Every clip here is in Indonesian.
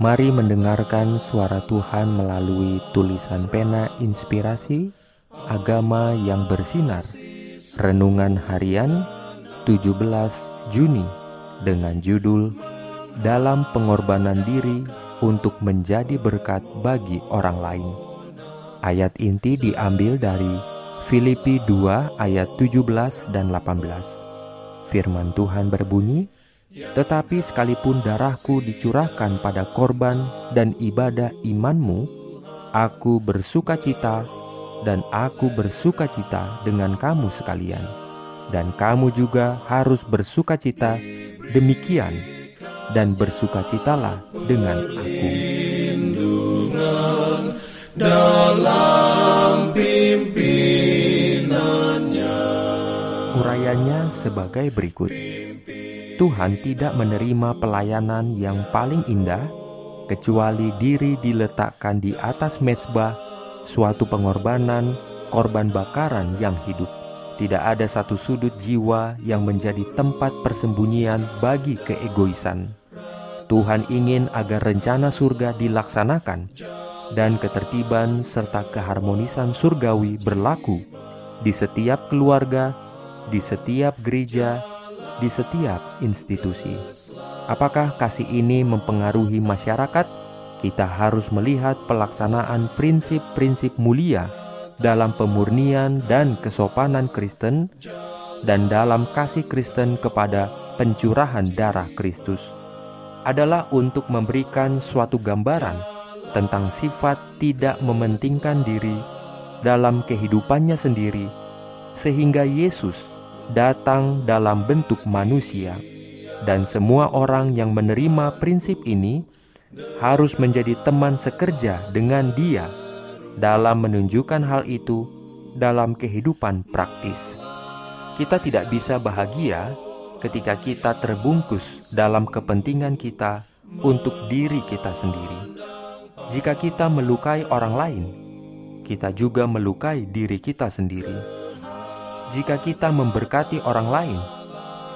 Mari mendengarkan suara Tuhan melalui tulisan pena inspirasi agama yang bersinar. Renungan harian 17 Juni dengan judul Dalam pengorbanan diri untuk menjadi berkat bagi orang lain. Ayat inti diambil dari Filipi 2 ayat 17 dan 18. Firman Tuhan berbunyi, tetapi sekalipun darahku dicurahkan pada korban dan ibadah imanmu, aku bersuka cita dan aku bersuka cita dengan kamu sekalian. Dan kamu juga harus bersuka cita demikian dan bersukacitalah dengan aku. Dalam pimpinannya Urayanya sebagai berikut. Tuhan tidak menerima pelayanan yang paling indah kecuali diri diletakkan di atas mezbah suatu pengorbanan korban bakaran yang hidup. Tidak ada satu sudut jiwa yang menjadi tempat persembunyian bagi keegoisan. Tuhan ingin agar rencana surga dilaksanakan dan ketertiban serta keharmonisan surgawi berlaku di setiap keluarga, di setiap gereja, di setiap institusi. Apakah kasih ini mempengaruhi masyarakat? Kita harus melihat pelaksanaan prinsip-prinsip mulia dalam pemurnian dan kesopanan Kristen dan dalam kasih Kristen kepada pencurahan darah Kristus adalah untuk memberikan suatu gambaran tentang sifat tidak mementingkan diri dalam kehidupannya sendiri sehingga Yesus datang dalam bentuk manusia, dan semua orang yang menerima prinsip ini harus menjadi teman sekerja dengan Dia dalam menunjukkan hal itu dalam kehidupan praktis. Kita tidak bisa bahagia ketika kita terbungkus dalam kepentingan kita untuk diri kita sendiri. Jika kita melukai orang lain, kita juga melukai diri kita sendiri jika kita memberkati orang lain,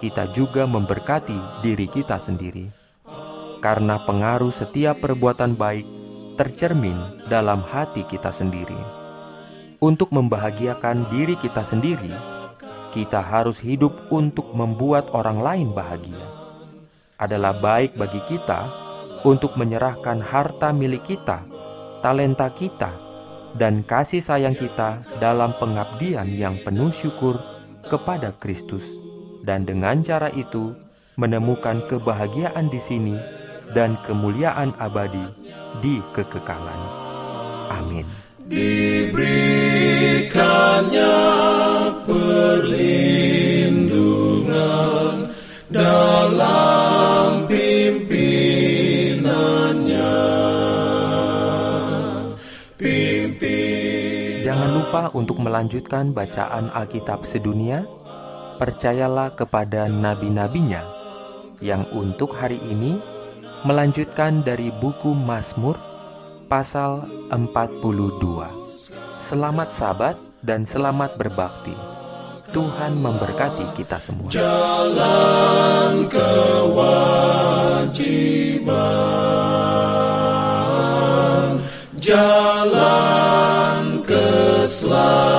kita juga memberkati diri kita sendiri. Karena pengaruh setiap perbuatan baik tercermin dalam hati kita sendiri. Untuk membahagiakan diri kita sendiri, kita harus hidup untuk membuat orang lain bahagia. Adalah baik bagi kita untuk menyerahkan harta milik kita, talenta kita, dan kasih sayang kita dalam pengabdian yang penuh syukur kepada Kristus, dan dengan cara itu menemukan kebahagiaan di sini dan kemuliaan abadi di kekekalan. Amin. Diberikannya perlindungan dalam lupa untuk melanjutkan bacaan Alkitab sedunia, percayalah kepada nabi-nabinya yang untuk hari ini melanjutkan dari buku Mazmur pasal 42. Selamat sabat dan selamat berbakti. Tuhan memberkati kita semua. Jalan love